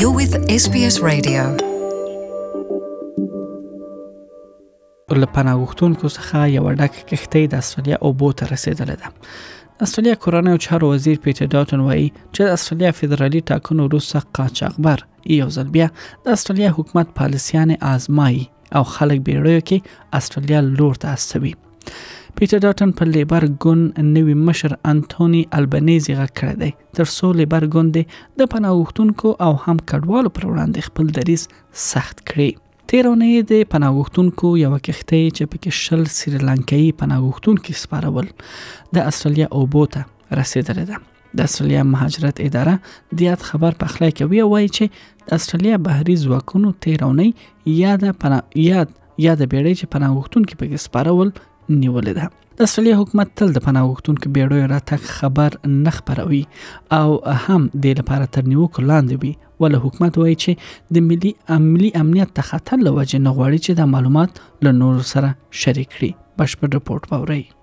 You're with SBS Radio. له پناه غوښتونکو څخه یو ډک کښتۍ د استرالیا اوبو ته رسیدلې ده استرالیا کورنیو چارو وزیر پیټر ډاټن وایي چې د استرالیا فدرالي ټاکنو وروسته قاچاقبر یو ځل بیا د استرالیا حکومت پالیسیانې آزمایي او خلک بیړیو کې استرالیا لور ته استوي پیټر ډاټن په لیبر ګوند نوی مشر انټونی البنیزي غږ کړی دی تر څو لیبر ګوند د پناهغښتونکو او هم کډوالو پر وړاندې خپل دریز سخت کړي تیرونه د پناهغښتونکو یو کښته چې پکې شل سریلانکایي پناهغښتونکو سپارول د استرالیا اوبو ته رسیدلې ده د استرالیا مهاجرت اداره د یاد خبر پخلی کوي او وایي چې د استرالیا بهري ځواکونو تیرونی یاد پنا یاد یاد بیړۍ چې پناه غوښتونکو پکې سپارول نیولې ده د استرالیا حکومت تل د پناه غوښتونکو بیړیو راتګ خبر نه خبروي او هم د لپاره تر نیوکو لاندې وي ول حکومت وایي چې د ملي عملی امنیت ته خطر لوجه نه غواړي چې د معلومات له نور سره شریک کړي بشپړ رپورت باوري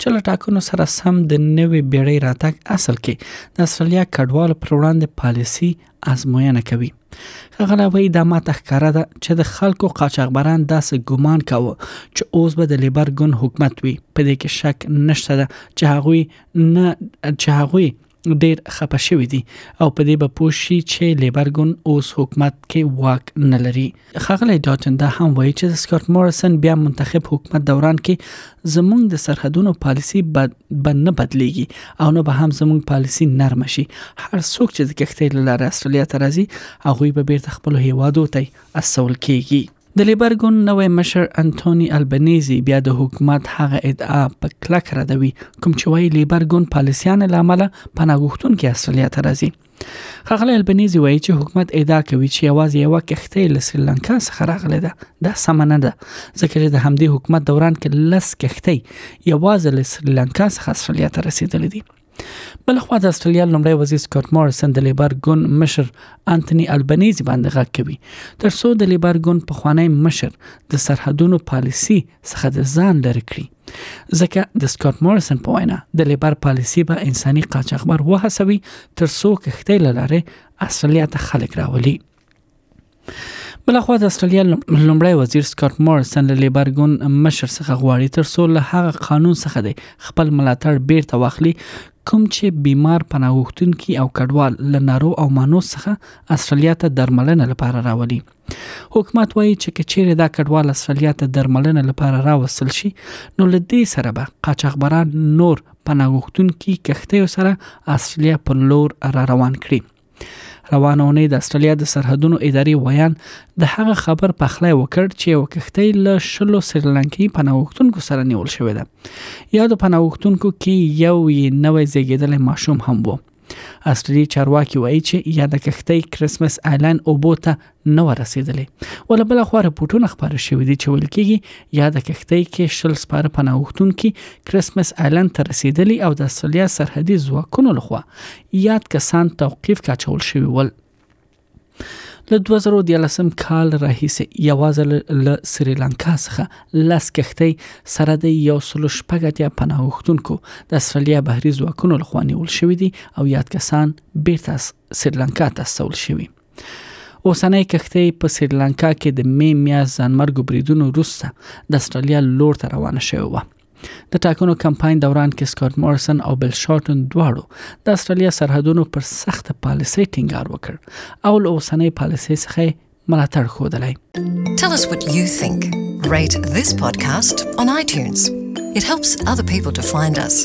چې له ټاکنو سره سم د نوې بیړۍ راتګ اصل کې د استرالیا کډوالو پر وړاندې پالیسی ازموینه کوي هغه وایي دا ماته ښکاره ده چې د خلکو قاچاقبران داسې ګومان کاوه چې اوس به د لیبر ګوند حکومت وي په دې کې شک نشته ده چې هغوی نه چې هغوی ډیر خپه شوی دی او په دې به پوښي چې لیبر ګون اوس حکومت کې واک نه لري خغلی ډاټن دا هم وایي چې سکاټ موریسن بیا منتخب حکومت دوران کې زمونږ د سرحدونو پالیسی بد به نه بدلیږي او نه به هم زمونږ پالیسی نرم شي هر څوک چې د کښتۍ لاره استرالیا ته راځي هغه به بیرته خپل هیوادو ته استول کیږي د لیبر ګوند نوې مشر انټونی البنيزي بیا د حکومت هغه ادعا په کلک ردوي کوم چې وایي لیبر ګوند پالیسیان لامل پناهغښتون کې استرالیا ته راځي خغلی البنيزي وایي چې حکومت ادعا کوي چې اواز یو کښته له سریلانکا څخه راغله ده دا سم نه ده ځکه چې د همدې حکومت دوران کې لس کښته یواز له سریلانکا څخه استرالیا ته رسیدلې دي بل خو د استرالیا لمړی وزیر سکاټ مارسن د لیبر ګون مشر انټونی البنیزي باندې غږ کوي تر څو د لیبر ګون په خوانی مشر د سرحدونو پالیسی څخه د ځان لری کړي ځکه د سکاټ مارسن په وینا د لیبر پالیسی به انساني قاچاقبر وهڅوي تر څو کښتۍ لاره استرالیا ته خلک راولي بلخوا د استرالیا لومړی وزیر سکاټ مورسن له لیبر ګوند مشر څخه غواړي تر څو له هغه قانون څخه دی خپل ملاتړ بیرته واخلي کوم چې بیمار پناهغښتونکي او کډوال له نارو او مانو څخه استرالیا ته درملنه لپاره راولي حکومت وایي چې کچېرې دا کډوال استرالیا ته درملنه لپاره راوستل شي نو له دې سره به قاچاقبران نور پناهغښتونکي کښتیو سره استرالیا پر لور را روان کړي روانه اونۍ د استرالیا د سرحدونو ادارې ویان د هغه خبر پخلی وکړ چې یو کښتۍ له شلو سریلانکي پناهغښتونکو سره نیول شوې ده یا د پناهغښتونکو کې یو یې نوې زیږیدلی ماشوم هم وو استرالیا چارواکي وایي چې یاده کښتۍ کریسمس ایلن اوبو ته نه ورسېدلې ول بل خو رپورټونه خبره شوې دي چې ویل کېږي یا د کښتۍ کې شل سپاره پناهښتونکي کریسمس آیلند ته رسیدلی او د استرالیا سرحدي ځواکونو لخوا یاد کسان توقیف کاچول شوی ول له 2013 کال راهیسې یوازې له سریلانکا څخه لس کښتۍ سره د یو سلو شپږتیا پناهښتونکو د استرالیا بهري ځواکونو لخوا نیول شوې دي او یاد کسان بیرته سریلانکا ته استول شوی اوسنۍ کښتۍ په سریلانکا کې د می میاش ځانمرګو بریدونو وروسته د استرالیا لور ته روانه شوې وه د ټاکنو کمپاین دوران کې سکاټ مورسن او بل شارټن دواړو د استرالیا سرحدونو پر سخت پالیسۍ ټینګار وکړ او له اوسنۍ پالیسۍ څخه ملاتړ ښودلی Tell us what you think. Rate this podcast on iTunes. It helps other people to find us.